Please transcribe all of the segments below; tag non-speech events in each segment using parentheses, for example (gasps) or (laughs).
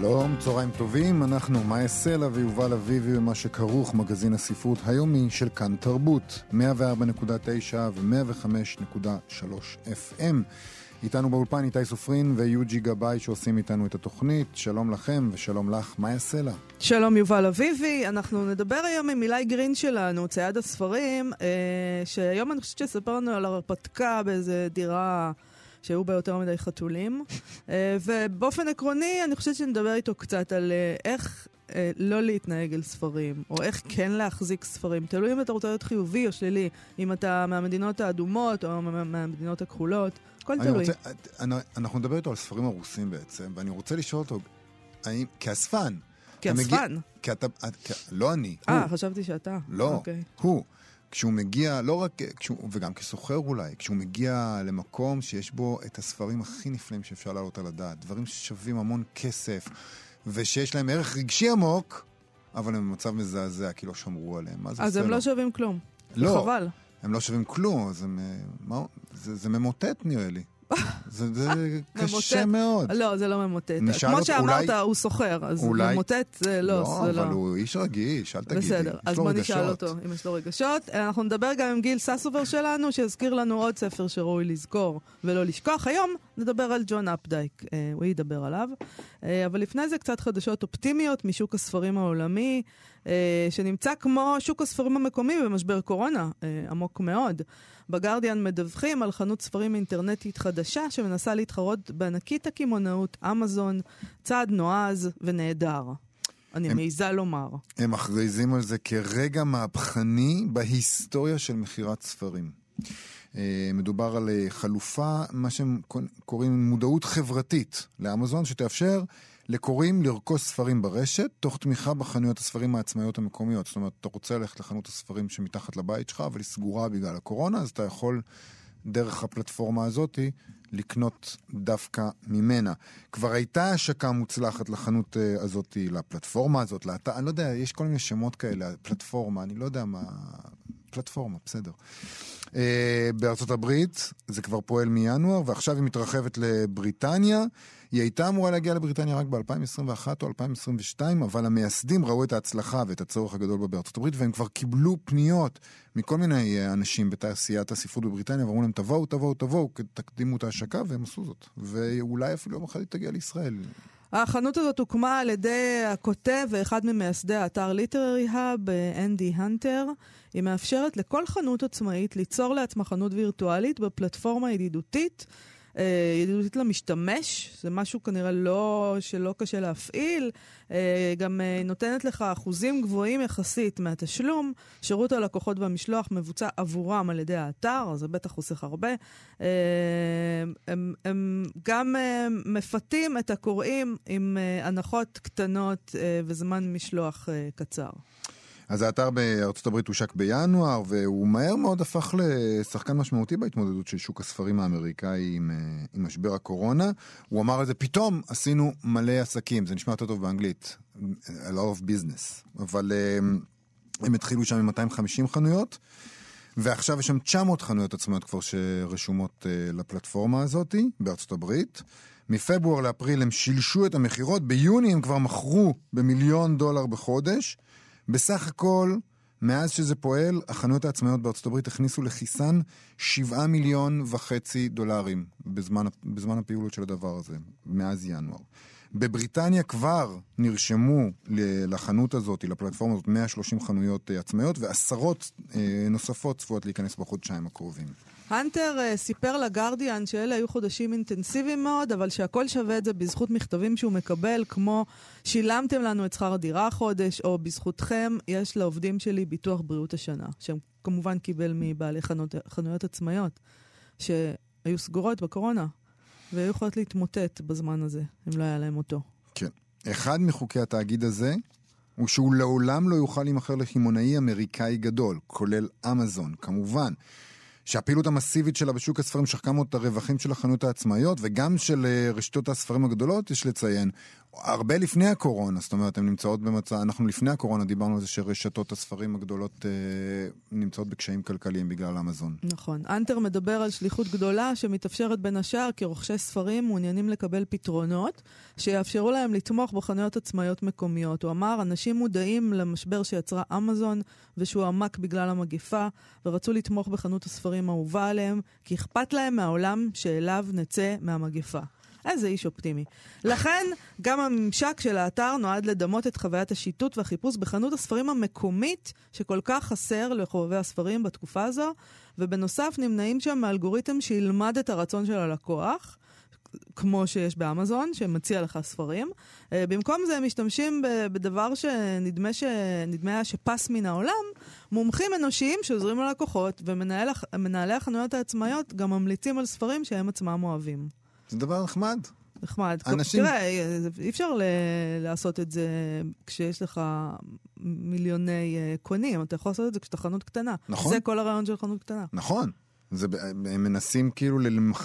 שלום, צהריים טובים, אנחנו מאיה סלע ויובל אביבי ומה שכרוך, מגזין הספרות היומי של כאן תרבות, 104.9 ו-105.3 FM. איתנו באולפן איתי סופרין ויוג'י גבאי שעושים איתנו את התוכנית. שלום לכם ושלום לך, מאיה סלע. שלום יובל אביבי, אנחנו נדבר היום עם אילי גרין שלנו, צייד הספרים, אה, שהיום אני חושבת שספר לנו על הרפתקה באיזה דירה... שהיו בה יותר מדי חתולים. (laughs) אה, ובאופן עקרוני, אני חושבת שנדבר איתו קצת על אה, איך אה, לא להתנהג אל ספרים, או איך כן להחזיק ספרים. תלוי אם אתה רוצה להיות חיובי או שלילי, אם אתה מהמדינות האדומות או מהמדינות הכחולות, הכל תלוי. רוצה, אנחנו נדבר איתו על ספרים הרוסים בעצם, ואני רוצה לשאול אותו, האם, כאספן, כאספן? כי אתה, לא אני. אה, חשבתי שאתה. לא, אוקיי. הוא. כשהוא מגיע, לא רק, כשהוא, וגם כסוחר אולי, כשהוא מגיע למקום שיש בו את הספרים הכי נפלאים שאפשר להעלות על הדעת, דברים ששווים המון כסף, ושיש להם ערך רגשי עמוק, אבל הם במצב מזעזע, כי לא שמרו עליהם. אז הם? לא שווים כלום. לא. חבל. הם לא שווים כלום, אז הם, אה, מה, זה, זה ממוטט נראה לי. (laughs) זה, זה קשה מאוד. לא, זה לא ממוטט. כמו שאמרת, הוא סוחר, אז אולי... ממוטט זה לא, לא, זה לא. אבל הוא איש רגיש, אל תגידי. בסדר, אז בוא נשאל אותו אם יש לו רגשות. אנחנו נדבר גם עם גיל ססובר שלנו, שיזכיר לנו עוד ספר שראוי לזכור ולא לשכוח. היום נדבר על ג'ון אפדייק, אה, הוא ידבר עליו. אה, אבל לפני זה קצת חדשות אופטימיות משוק הספרים העולמי. אה, שנמצא כמו שוק הספרים המקומי במשבר קורונה, עמוק מאוד. בגרדיאן מדווחים על חנות ספרים אינטרנטית חדשה שמנסה להתחרות בענקית הקמעונאות אמזון, צעד נועז ונהדר. אני מעיזה לומר. הם מכריזים על זה כרגע מהפכני בהיסטוריה של מכירת ספרים. אה, מדובר על אה, חלופה, מה שהם קוראים מודעות חברתית לאמזון, שתאפשר לקוראים לרכוש ספרים ברשת, תוך תמיכה בחנויות הספרים העצמאיות המקומיות. זאת אומרת, אתה רוצה ללכת לחנות הספרים שמתחת לבית שלך, אבל היא סגורה בגלל הקורונה, אז אתה יכול דרך הפלטפורמה הזאתי לקנות דווקא ממנה. כבר הייתה השקה מוצלחת לחנות uh, הזאתי, לפלטפורמה הזאת, לאתר, אני לא יודע, יש כל מיני שמות כאלה, פלטפורמה, אני לא יודע מה... פלטפורמה, בסדר. Uh, בארצות הברית זה כבר פועל מינואר, ועכשיו היא מתרחבת לבריטניה. היא הייתה אמורה להגיע לבריטניה רק ב-2021 או 2022, אבל המייסדים ראו את ההצלחה ואת הצורך הגדול בה בארצות הברית, והם כבר קיבלו פניות מכל מיני אה, אנשים בתעשיית הספרות בבריטניה, ואמרו להם, תבואו, תבואו, תבואו, תקדימו את ההשקה, והם עשו זאת. ואולי אפילו יום אחד היא תגיע לישראל. החנות הזאת הוקמה על ידי הכותב ואחד ממייסדי האתר ליטררי האב, אנדי הנטר. היא מאפשרת לכל חנות עצמאית ליצור לעצמה חנות וירטואלית בפלטפורמה ידידותית. אה, ידידותית למשתמש, זה משהו כנראה לא, שלא קשה להפעיל. אה, גם אה, נותנת לך אחוזים גבוהים יחסית מהתשלום. שירות הלקוחות והמשלוח מבוצע עבורם על ידי האתר, זה בטח חוסך הרבה. הם, הם גם מפתים את הקוראים עם הנחות קטנות וזמן משלוח קצר. אז האתר בארצות הברית הושק בינואר, והוא מהר מאוד הפך לשחקן משמעותי בהתמודדות של שוק הספרים האמריקאי עם, אה, עם משבר הקורונה. הוא אמר על זה, פתאום עשינו מלא עסקים, זה נשמע יותר טוב באנגלית, a lot of business, אבל אה, הם התחילו שם עם 250 חנויות. ועכשיו יש שם 900 חנויות עצמאיות כבר שרשומות uh, לפלטפורמה הזאת בארצות הברית. מפברואר לאפריל הם שילשו את המכירות, ביוני הם כבר מכרו במיליון דולר בחודש. בסך הכל, מאז שזה פועל, החנויות העצמאיות בארצות הברית הכניסו לכיסן 7 מיליון וחצי דולרים בזמן, בזמן הפעילות של הדבר הזה, מאז ינואר. בבריטניה כבר נרשמו לחנות הזאת, לפלטפורמה הזאת, 130 חנויות אה, עצמאיות, ועשרות אה, נוספות צפויות להיכנס בחודשיים הקרובים. הנטר uh, סיפר לגרדיאן שאלה היו חודשים אינטנסיביים מאוד, אבל שהכל שווה את זה בזכות מכתבים שהוא מקבל, כמו שילמתם לנו את שכר הדירה החודש, או בזכותכם יש לעובדים שלי ביטוח בריאות השנה, שהם כמובן קיבל מבעלי חנות, חנויות עצמאיות, שהיו סגורות בקורונה, והיו יכולות להתמוטט בזמן הזה, אם לא היה להם אותו. כן. אחד מחוקי התאגיד הזה הוא שהוא לעולם לא יוכל להימכר לקמעונאי אמריקאי גדול, כולל אמזון, כמובן. שהפעילות המסיבית שלה בשוק הספרים שחקה מאוד את הרווחים של החנויות העצמאיות וגם של אה, רשתות הספרים הגדולות, יש לציין. הרבה לפני הקורונה, זאת אומרת, הן נמצאות במצב, אנחנו לפני הקורונה דיברנו על זה שרשתות הספרים הגדולות אה, נמצאות בקשיים כלכליים בגלל אמזון. נכון. אנטר מדבר על שליחות גדולה שמתאפשרת בין השאר כי רוכשי ספרים מעוניינים לקבל פתרונות שיאפשרו להם לתמוך בחנויות עצמאיות מקומיות. הוא אמר, אנשים מודעים למשבר שיצרה אמזון ושהוא עמק בגלל המגיפה, ורצו לתמוך בחנות הספרים האהובה עליהם, כי אכפת להם מהעולם שאליו נצא מהמגיפה. איזה איש אופטימי. לכן, גם הממשק של האתר נועד לדמות את חוויית השיטוט והחיפוש בחנות הספרים המקומית, שכל כך חסר לחובבי הספרים בתקופה הזו, ובנוסף נמנעים שם מאלגוריתם שילמד את הרצון של הלקוח. כמו שיש באמזון, שמציע לך ספרים. Uh, במקום זה הם משתמשים בדבר שנדמה שנדמה שפס מן העולם, מומחים אנושיים שעוזרים ללקוחות, ומנהלי החנויות העצמאיות גם ממליצים על ספרים שהם עצמם אוהבים. זה דבר נחמד. נחמד. אנשים... תראה, אי אפשר ל- לעשות את זה כשיש לך מיליוני uh, קונים, אתה יכול לעשות את זה כשאתה חנות קטנה. נכון. זה כל הרעיון של חנות קטנה. נכון. זה, הם מנסים כאילו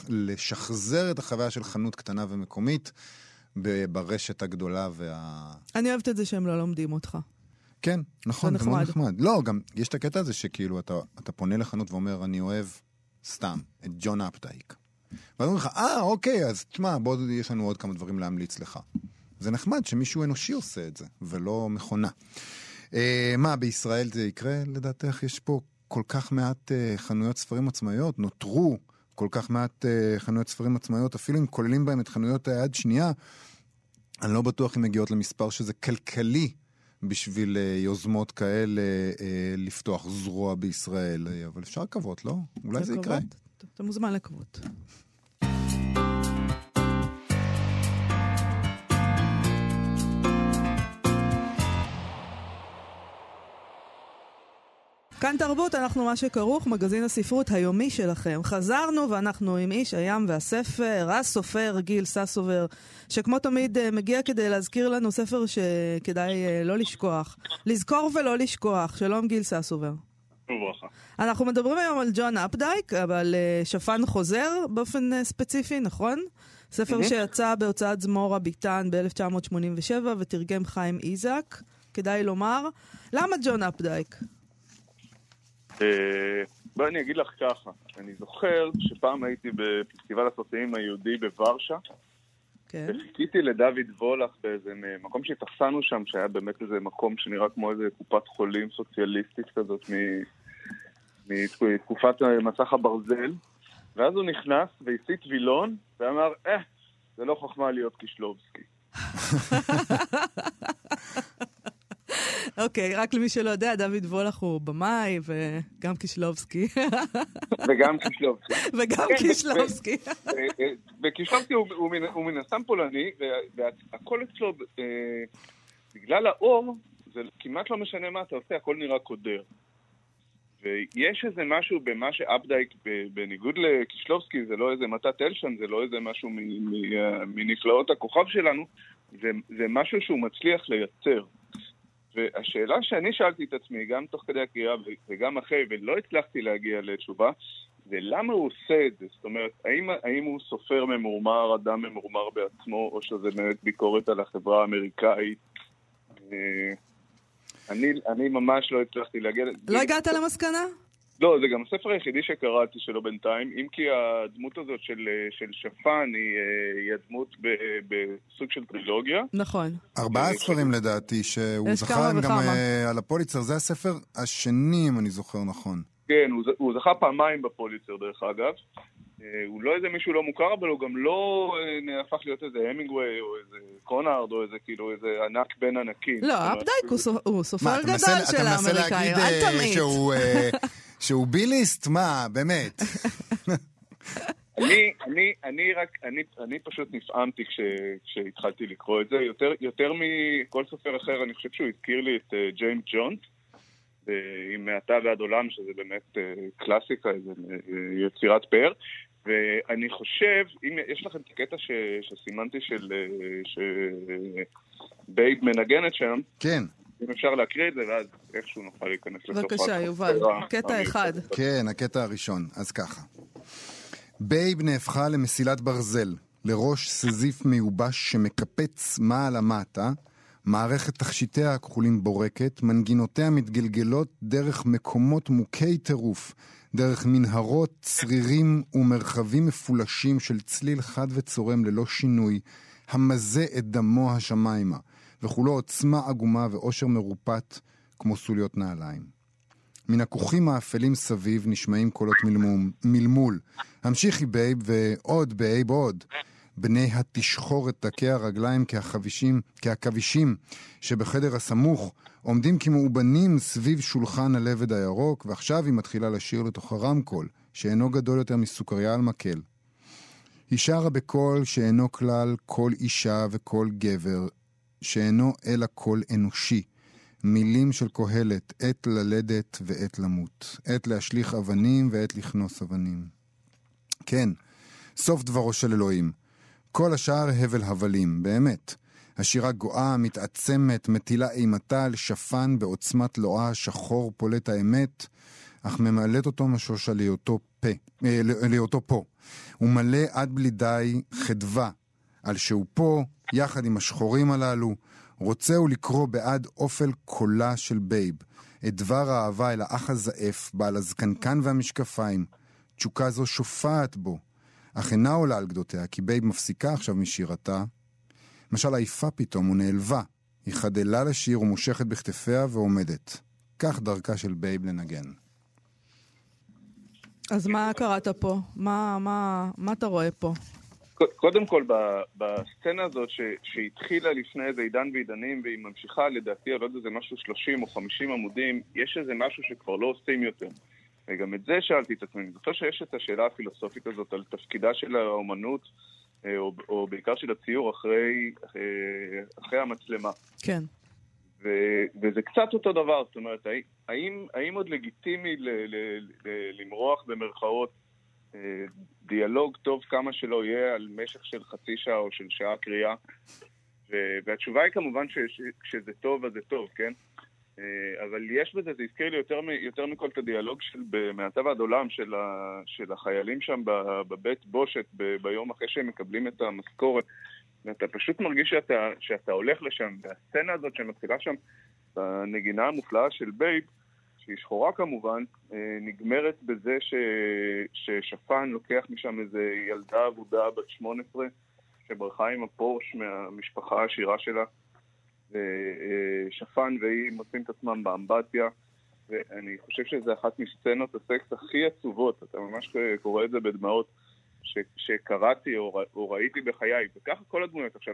לשחזר את החוויה של חנות קטנה ומקומית ברשת הגדולה וה... אני אוהבת את זה שהם לא לומדים אותך. כן, נכון, זה מאוד נחמד. לא, גם יש את הקטע הזה שכאילו אתה, אתה פונה לחנות ואומר, אני אוהב סתם את ג'ון אפטייק. ואז אומרים לך, אה, אוקיי, אז תשמע, בוא, יש לנו עוד כמה דברים להמליץ לך. זה נחמד שמישהו אנושי עושה את זה, ולא מכונה. אה, מה, בישראל זה יקרה לדעתך? יש פה כל כך מעט אה, חנויות ספרים עצמאיות, נותרו כל כך מעט אה, חנויות ספרים עצמאיות, אפילו אם כוללים בהם את חנויות היד שנייה, אני לא בטוח אם מגיעות למספר שזה כלכלי בשביל אה, יוזמות כאלה אה, לפתוח זרוע בישראל, אה, אבל אפשר לקוות, לא? אולי זה יקרה. אתה מוזמן לקוות. כאן תרבות, אנחנו מה שכרוך, מגזין הספרות היומי שלכם. חזרנו ואנחנו עם איש הים והספר, הסופר גיל ססובר, שכמו תמיד אה, מגיע כדי להזכיר לנו ספר שכדאי אה, לא לשכוח. לזכור ולא לשכוח. שלום גיל ססובר. וברכה. אנחנו מדברים היום על ג'ון אפדייק, אבל uh, שפן חוזר באופן ספציפי, נכון? ספר mm-hmm. שיצא בהוצאת זמורה ביטן ב-1987 ותרגם חיים איזק. כדאי לומר, למה ג'ון אפדייק? בואי אני אגיד לך ככה, אני זוכר שפעם הייתי בפסטיבל הסרטים היהודי בוורשה, כן. וחיכיתי לדוד וולך באיזה מקום שהתאכסנו שם, שהיה באמת איזה מקום שנראה כמו איזה קופת חולים סוציאליסטית כזאת מתקופת מסך הברזל, ואז הוא נכנס והסיט וילון, ואמר, אה, זה לא חוכמה להיות קישלובסקי. (laughs) אוקיי, רק למי שלא יודע, דוד וולך הוא במאי וגם קישלובסקי. וגם קישלובסקי. (laughs) וגם כן, קישלובסקי. וקישלובסקי הוא מן הסתם פולני, והכל אצלו, אה, בגלל האור, זה כמעט לא משנה מה אתה עושה, הכל נראה קודר. ויש איזה משהו במה שאפדייק, בניגוד לקישלובסקי, זה לא איזה מתת אלשן, זה לא איזה משהו מנפלאות הכוכב שלנו, זה, זה משהו שהוא מצליח לייצר. והשאלה שאני שאלתי את עצמי, גם תוך כדי הקריאה וגם אחרי, ולא הצלחתי להגיע לתשובה, זה למה הוא עושה את זה? זאת אומרת, האם, האם הוא סופר ממורמר, אדם ממורמר בעצמו, או שזה באמת ביקורת על החברה האמריקאית? אה, אני, אני ממש לא הצלחתי להגיע... לא הגעת למסקנה? לא, זה גם הספר היחידי שקראתי שלו בינתיים, אם כי הדמות הזאת של, של שפן היא, אה, היא הדמות ב, בסוג של טרילוגיה. נכון. ארבעה אה, ספרים לדעתי, שהוא זכה גם וכמה. אה, על הפוליצר, זה הספר השני, אם אני זוכר נכון. כן, הוא, הוא זכה פעמיים בפוליצר דרך אגב. הוא לא איזה מישהו לא מוכר, אבל הוא גם לא הפך להיות איזה המינגווי או איזה קונארד או איזה כאילו איזה ענק בין ענקים. לא, אפדייק הוא סופר גדול של האמריקאים, אל תמיד. (laughs) שהוא ביליסט? מה, באמת. אני, אני, אני רק, אני, אני פשוט נפעמתי כש, כשהתחלתי לקרוא את זה. יותר, יותר מכל סופר אחר, אני חושב שהוא הזכיר לי את uh, ג'יימס ג'ונס, עם מעתה ועד עולם, שזה באמת uh, קלאסיקה, איזה uh, יצירת פאר. ואני חושב, אם יש לכם את הקטע ש, שסימנתי של... שבייב מנגנת שם, כן. אם אפשר להקריא את זה, ואז איכשהו נוכל להיכנס לתוך... בבקשה, יובל, קטע אחד. כן, הקטע הראשון. אז ככה. בייב נהפכה למסילת ברזל, לראש שזיף מיובש שמקפץ מעלה מטה, מערכת תכשיטיה הכחולים בורקת, מנגינותיה מתגלגלות דרך מקומות מוכי טירוף, דרך מנהרות, צרירים ומרחבים מפולשים של צליל חד וצורם ללא שינוי, המזה את דמו השמיימה, וכולו עוצמה עגומה ואושר מרופט כמו סוליות נעליים. מן הכוכים האפלים סביב נשמעים קולות מלמום, מלמול. המשיכי בייב ועוד בייב עוד. בני התשחורת דקי הרגליים כהחבישים, כעכבישים שבחדר הסמוך עומדים כמאובנים סביב שולחן הלבד הירוק, ועכשיו היא מתחילה לשיר לתוך הרמקול, שאינו גדול יותר מסוכריה על מקל. היא שרה בקול שאינו כלל כל אישה וכל גבר, שאינו אלא קול אנושי. מילים של קהלת, עת ללדת ועת למות, עת להשליך אבנים ועת לכנוס אבנים. כן, סוף דברו של אלוהים. כל השאר הבל הבלים, באמת. השירה גואה, מתעצמת, מטילה אימתה על שפן בעוצמת לואה, שחור פולט האמת, אך ממלאת אותו משוש על היותו פה, אה, להיותו פה. הוא מלא עד בלי די חדווה על שהוא פה, יחד עם השחורים הללו, רוצה הוא לקרוא בעד אופל קולה של בייב, את דבר האהבה אל האח הזעף, בעל הזקנקן והמשקפיים. תשוקה זו שופעת בו, אך אינה עולה על גדותיה, כי בייב מפסיקה עכשיו משירתה. משל עייפה פתאום ונעלבה. היא חדלה לשיר ומושכת בכתפיה ועומדת. כך דרכה של בייב לנגן. אז מה קראת פה? מה, מה, מה אתה רואה פה? קודם כל, בסצנה הזאת ש, שהתחילה לפני איזה עידן ועידנים והיא ממשיכה, לדעתי, אני לא יודע, זה משהו 30 או 50 עמודים, יש איזה משהו שכבר לא עושים יותר. וגם את זה שאלתי את עצמי. אני זוכר שיש את השאלה הפילוסופית הזאת על תפקידה של האומנות, אה, או, או בעיקר של הציור, אחרי, אחרי, אחרי המצלמה. כן. ו, וזה קצת אותו דבר, זאת אומרת, האם, האם עוד לגיטימי ל, ל, ל, למרוח במרכאות אה, דיאלוג טוב כמה שלא יהיה על משך של חצי שעה או של שעה קריאה? והתשובה היא כמובן שכשזה טוב אז זה טוב, כן? אה, אבל יש בזה, זה הזכיר לי יותר, יותר מכל את הדיאלוג של מעתה ועד עולם של, ה, של החיילים שם בבית בושת ב, ביום אחרי שהם מקבלים את המשכורת. ואתה פשוט מרגיש שאתה, שאתה הולך לשם, והסצנה הזאת שמתחילה שם בנגינה המופלאה של בייב, שהיא שחורה כמובן, אה, נגמרת בזה ש, ששפן לוקח משם איזה ילדה אבודה בת 18 שברחה עם הפורש מהמשפחה העשירה שלה. ושפן והיא מוצאים את עצמם באמבטיה, ואני חושב שזה אחת מסצנות הסקס הכי עצובות, אתה ממש קורא את זה בדמעות, ש, שקראתי או, או ראיתי בחיי, וככה כל הדמויות. עכשיו,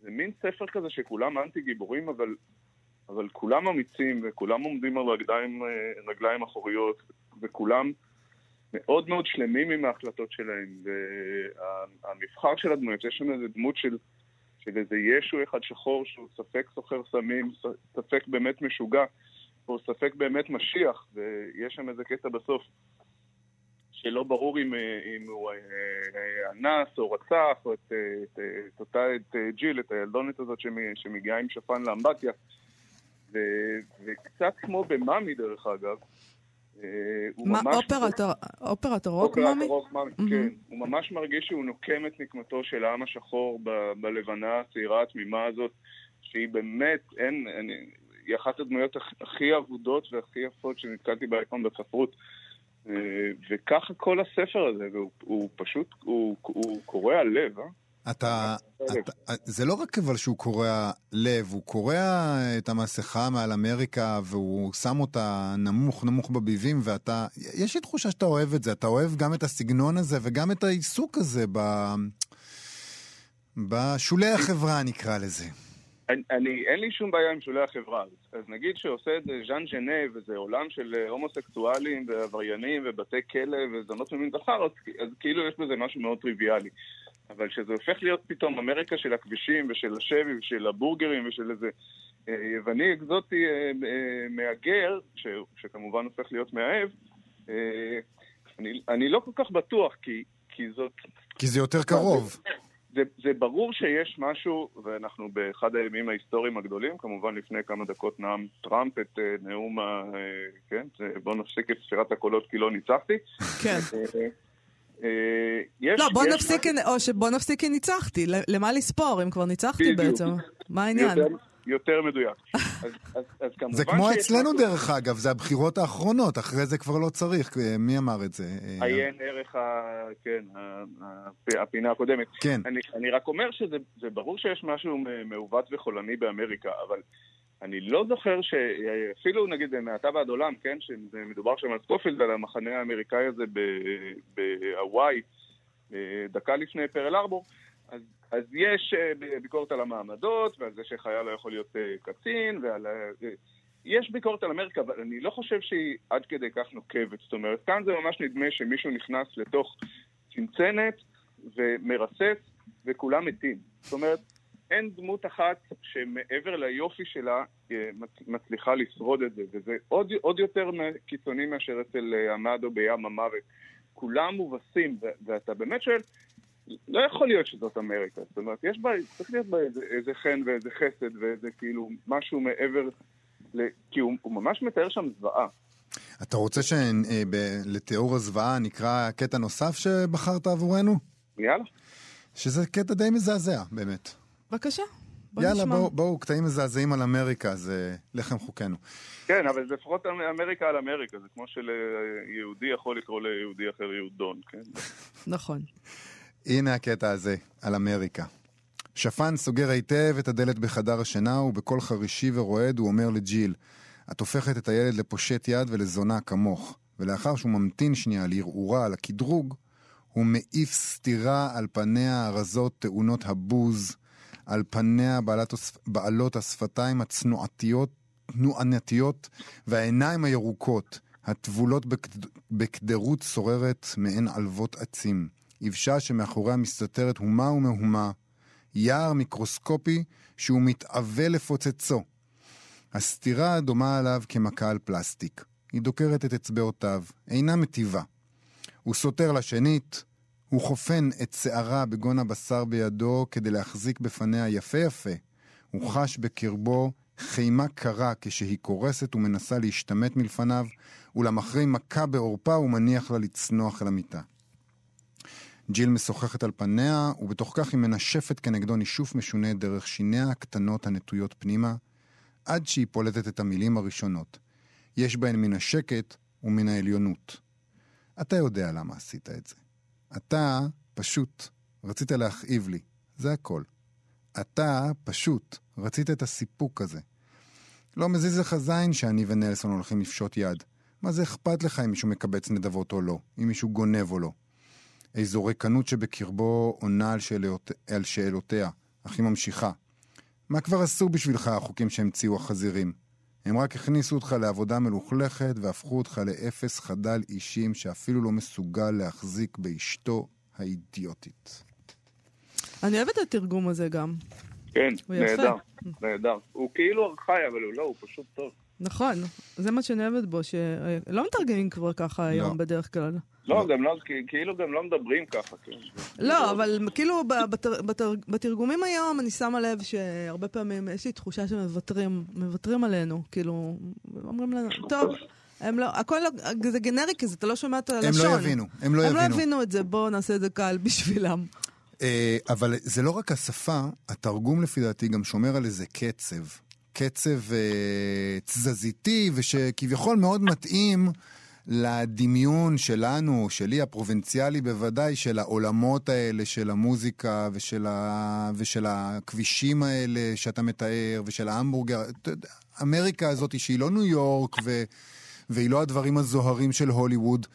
זה מין ספר כזה שכולם אנטי גיבורים, אבל, אבל כולם אמיצים, וכולם עומדים על רגליים, רגליים אחוריות, וכולם מאוד מאוד שלמים עם ההחלטות שלהם, והמבחר של הדמויות, יש שם איזה דמות של... של איזה ישו אחד שחור שהוא ספק סוחר סמים, ספק באמת משוגע, או ספק באמת משיח, ויש שם איזה קטע בסוף שלא ברור אם, אם הוא אה, אנס או רצח, או את, את, את אותה, את ג'יל, את הילדונת הזאת שמגיעה עם שפן לאמבטיה. ו, וקצת כמו במאמי דרך אגב, אה, מה, אופרת הרוק מאמי? אופרת הרוק מאמי, כן. הוא ממש מרגיש שהוא נוקם את נקמתו של העם השחור בלבנה הצעירה התמימה הזאת, שהיא באמת, אין, היא אחת הדמויות הכי אבודות והכי יפות שנתקלתי בה אי בספרות. אה, וככה כל הספר הזה, והוא פשוט, הוא קורע לב, אה? אתה, אתה, זה לא רק אבל שהוא קורע לב, הוא קורע את המסכה מעל אמריקה והוא שם אותה נמוך נמוך בביבים ואתה, יש לי תחושה שאתה אוהב את זה, אתה אוהב גם את הסגנון הזה וגם את העיסוק הזה ב... בשולי החברה נקרא לזה. אני, אני, אין לי שום בעיה עם שולי החברה. אז נגיד שעושה את זה ז'אן ז'נה, וזה עולם של הומוסקסואלים ועבריינים ובתי כלא וזונות ממין זכר, אז, אז כאילו יש בזה משהו מאוד טריוויאלי. אבל שזה הופך להיות פתאום אמריקה של הכבישים ושל השבי ושל הבורגרים ושל איזה אה, יווני אקזוטי אה, אה, מהגר, ש, שכמובן הופך להיות מאהב, אני, אני לא כל כך בטוח, כי, כי זאת... כי זה יותר קרוב. זה, זה ברור שיש משהו, ואנחנו באחד הימים ההיסטוריים הגדולים, כמובן לפני כמה דקות נאם טראמפ את uh, נאום ה... Uh, כן, בוא נפסיק את ספירת הקולות כי לא ניצחתי. כן. Uh, יש, לא, בוא יש נפסיק, משהו... או שבוא נפסיק כי ניצחתי. למה לספור אם כבר ניצחתי בדיוק. בעצם? מה העניין? יותר, יותר מדויק. (laughs) אז, אז, אז כמובן זה כמו אצלנו משהו... דרך אגב, זה הבחירות האחרונות, אחרי זה כבר לא צריך. מי אמר את זה? עיין ערך ה... כן, הפינה הקודמת. כן. אני, אני רק אומר שזה ברור שיש משהו מעוות וחולני באמריקה, אבל אני לא זוכר שאפילו נגיד מעתה ועד עולם, כן, שמדובר שם על סקופילד, על המחנה האמריקאי הזה בהוואי, דקה לפני פרל ארבור, אז, אז יש ביקורת על המעמדות, ועל זה שחייל לא יכול להיות קצין, ועל... יש ביקורת על אמריקה, אבל אני לא חושב שהיא עד כדי כך נוקבת. זאת אומרת, כאן זה ממש נדמה שמישהו נכנס לתוך צנצנת ומרסס, וכולם מתים. זאת אומרת, אין דמות אחת שמעבר ליופי שלה אה, מצליחה לשרוד את זה, וזה עוד, עוד יותר קיצוני מאשר אצל אה, עמדו בים המוות. כולם מובסים, ואתה באמת שואל, לא יכול להיות שזאת אמריקה. זאת אומרת, יש בה, צריך להיות בה איזה, איזה חן ואיזה חסד ואיזה כאילו משהו מעבר, ל... כי הוא, הוא ממש מתאר שם זוועה. אתה רוצה שלתיאור הזוועה נקרא קטע נוסף שבחרת עבורנו? יאללה. שזה קטע די מזעזע, באמת. בבקשה. בוא יאללה, נשמע. בואו, בוא, קטעים מזעזעים על אמריקה, זה לחם חוקנו. כן, אבל זה לפחות אמריקה על אמריקה, זה כמו שיהודי יכול לקרוא ליהודי אחר יהודון, כן? נכון. הנה הקטע הזה, על אמריקה. שפן סוגר היטב את הדלת בחדר השינה, ובקול חרישי ורועד הוא אומר לג'יל, את הופכת את הילד לפושט יד ולזונה כמוך. ולאחר שהוא ממתין שנייה לערעורה על הקדרוג, הוא מעיף סטירה על פניה הרזות טעונות הבוז, על פניה בעלת, בעלות השפתיים הצנועתיות, תנוענתיות, והעיניים הירוקות, הטבולות בקדרות סוררת מעין עלבות עצים. יבשה שמאחוריה מסתתרת הומה ומהומה, יער מיקרוסקופי שהוא מתאווה לפוצצו. הסתירה דומה עליו כמכה על פלסטיק. היא דוקרת את אצבעותיו, אינה מטיבה. הוא סותר לה שנית, הוא חופן את שערה בגון הבשר בידו כדי להחזיק בפניה יפה יפה. הוא חש בקרבו חימה קרה כשהיא קורסת ומנסה להשתמט מלפניו, ולמחרים מכה בעורפה ומניח לה לצנוח אל המיטה. ג'יל משוחחת על פניה, ובתוך כך היא מנשפת כנגדו נישוף משונה דרך שיניה הקטנות הנטויות פנימה, עד שהיא פולטת את המילים הראשונות. יש בהן מן השקט ומן העליונות. אתה יודע למה עשית את זה. אתה פשוט רצית להכאיב לי, זה הכל. אתה פשוט רצית את הסיפוק הזה. לא מזיז לך זין שאני ונלסון הולכים לפשוט יד. מה זה אכפת לך אם מישהו מקבץ נדבות או לא? אם מישהו גונב או לא? איזו ריקנות שבקרבו עונה על, שאלות, על שאלותיה, אך היא ממשיכה. מה כבר עשו בשבילך החוקים שהמציאו החזירים? הם רק הכניסו אותך לעבודה מלוכלכת והפכו אותך לאפס חדל אישים שאפילו לא מסוגל להחזיק באשתו האידיוטית. אני אוהבת את התרגום הזה גם. כן, נהדר, נהדר. הוא כאילו ארכאי, אבל הוא לא, הוא פשוט טוב. נכון, זה מה שאני אוהבת בו, שלא מתרגמים כבר ככה היום לא. בדרך כלל. לא, גם לא, כאילו גם לא מדברים ככה. כן. לא, אבל כאילו בתר, בתר, בתרגומים היום אני שמה לב שהרבה פעמים יש לי תחושה שמוותרים, מוותרים עלינו, כאילו, אומרים לנו, טוב. הם לא, הכל לא, זה גנרי כזה, אתה לא שומע את הלשון. הם לא יבינו, הם לא יבינו. הם לא יבינו את זה, בואו נעשה את זה קל בשבילם. אה, אבל זה לא רק השפה, התרגום לפי דעתי גם שומר על איזה קצב. קצב אה, תזזיתי, ושכביכול מאוד מתאים לדמיון שלנו, שלי הפרובינציאלי בוודאי, של העולמות האלה, של המוזיקה ושל, ה... ושל הכבישים האלה שאתה מתאר, ושל ההמבורגר. אמריקה הזאת שהיא לא ניו יורק, ו... והיא לא הדברים הזוהרים של הוליווד.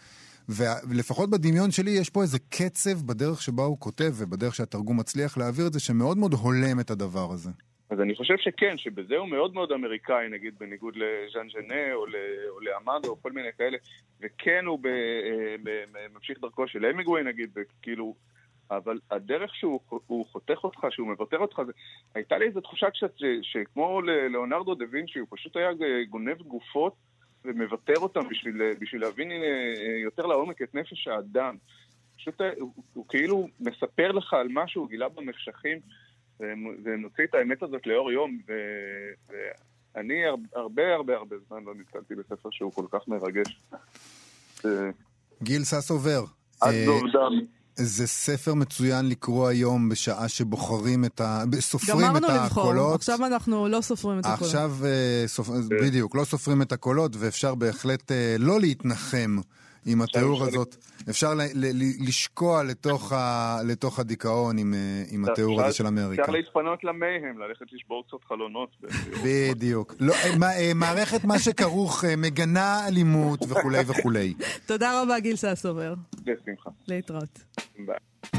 ולפחות בדמיון שלי יש פה איזה קצב בדרך שבה הוא כותב ובדרך שהתרגום מצליח להעביר את זה, שמאוד מאוד הולם את הדבר הזה. אז אני חושב שכן, שבזה הוא מאוד מאוד אמריקאי, נגיד, בניגוד לז'אן ז'נה או, או לאמדו או כל מיני כאלה, וכן הוא ב, אה, ב, ממשיך דרכו של המגווי, נגיד, כאילו, אבל הדרך שהוא חותך אותך, שהוא מוותר אותך, זה... הייתה לי איזו תחושה קצת שכמו לאונרדו דה וינצ'י, הוא פשוט היה גונב גופות ומוותר אותם בשביל, בשביל להבין אה, יותר לעומק את נפש האדם. פשוט אה, הוא, הוא כאילו מספר לך על מה שהוא גילה במחשכים, ומוציא את האמת הזאת לאור יום, ו, ואני הרבה הרבה הרבה זמן לא נתקלתי בספר שהוא כל כך מרגש. גיל ססובר. עד דוב דם. זה ספר מצוין לקרוא היום בשעה שבוחרים את ה... סופרים את הקולות. גמרנו לבחור, עכשיו אנחנו לא סופרים את הקולות. עכשיו, uh, סופ... כן. בדיוק, לא סופרים את הקולות, ואפשר בהחלט uh, לא להתנחם עם התיאור הזאת. אפשר ל- ל- לשקוע לתוך, הדיכאון עם, אה, עם התיאור הזה של אמריקה. אפשר להתפנות למייהם, ללכת לשבור קצת חלונות. בדיוק. לא, מערכת מה שכרוך מגנה אלימות וכולי וכולי. (laughs) תודה רבה, גיל ססובר. בשמחה. להתראות. ביי.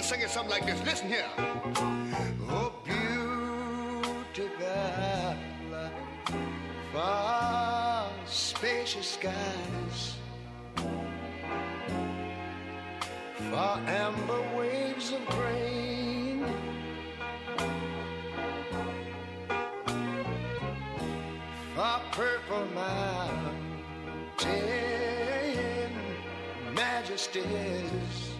to sing it something like this. Listen here. Oh, beautiful, far spacious skies, far amber waves of grain, Far purple mountain majesties.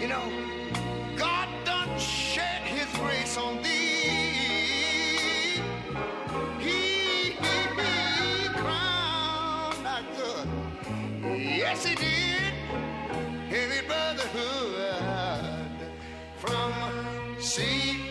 You know, God done shed his grace on thee. He may be crowned. Yes, he did. Heavy brotherhood from sea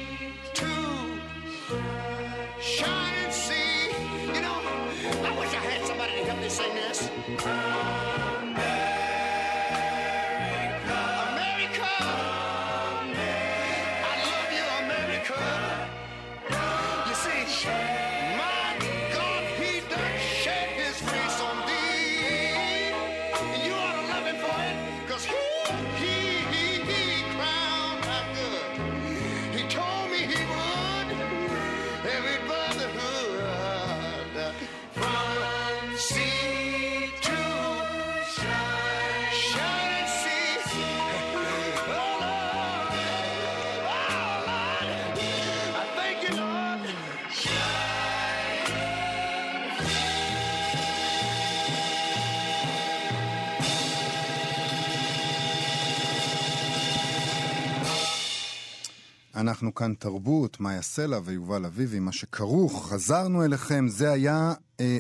אנחנו כאן תרבות, מאיה סלע ויובל אביבי, מה שכרוך, חזרנו אליכם, זה היה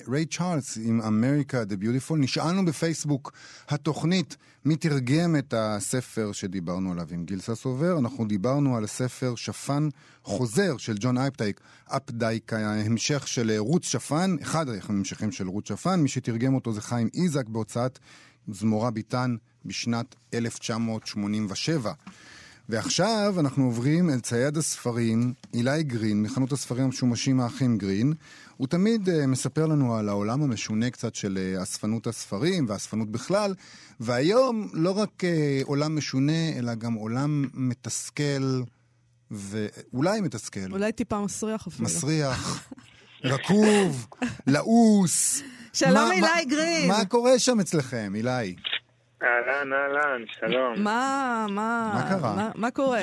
ריי uh, צ'ארלס עם אמריקה the Beautiful. נשאלנו בפייסבוק התוכנית מי תרגם את הספר שדיברנו עליו עם גיל ססובר. אנחנו דיברנו על הספר שפן חוזר של ג'ון אפדייק, אפדייק, ההמשך של רות שפן, אחד ההמשכים של רות שפן, מי שתרגם אותו זה חיים איזק בהוצאת זמורה ביטן בשנת 1987. ועכשיו אנחנו עוברים אל צייד הספרים, אילי גרין, מחנות הספרים המשומשים האחים גרין. הוא תמיד uh, מספר לנו על העולם המשונה קצת של uh, אספנות הספרים ואספנות בכלל, והיום לא רק uh, עולם משונה, אלא גם עולם מתסכל, ואולי מתסכל. אולי טיפה מסריח אפילו. מסריח, (laughs) רקוב, לעוס. שלום, מה- אילי מה- גרין. מה קורה שם אצלכם, אילי? אהלן, אהלן, שלום. מה, מה, מה קרה? מה, מה קורה?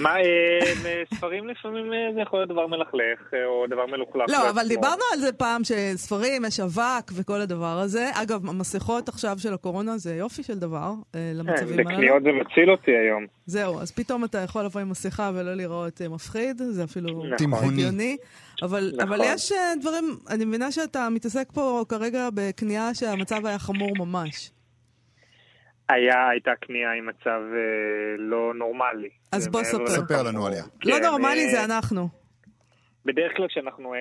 מה, אה, ספרים לפעמים אה, זה יכול להיות דבר מלכלך, אה, או דבר מלוכלך. לא, אבל. דיברנו על זה פעם, שספרים, יש אבק וכל הדבר הזה. אגב, המסכות עכשיו של הקורונה זה יופי של דבר אה, כן, למצבים האלה. בקניות זה מציל אותי היום. זהו, אז פתאום אתה יכול לבוא עם מסכה ולא לראות אה, מפחיד, זה אפילו נכון. הגיוני. אבל, נכון. אבל יש אה, דברים, אני מבינה שאתה מתעסק פה כרגע בקנייה שהמצב היה חמור ממש. היה, הייתה קנייה עם מצב אה, לא נורמלי. אז בוא ספר. ספר לנו עליה. לא כן, נורמלי אה, זה אנחנו. בדרך כלל כשאנחנו אה,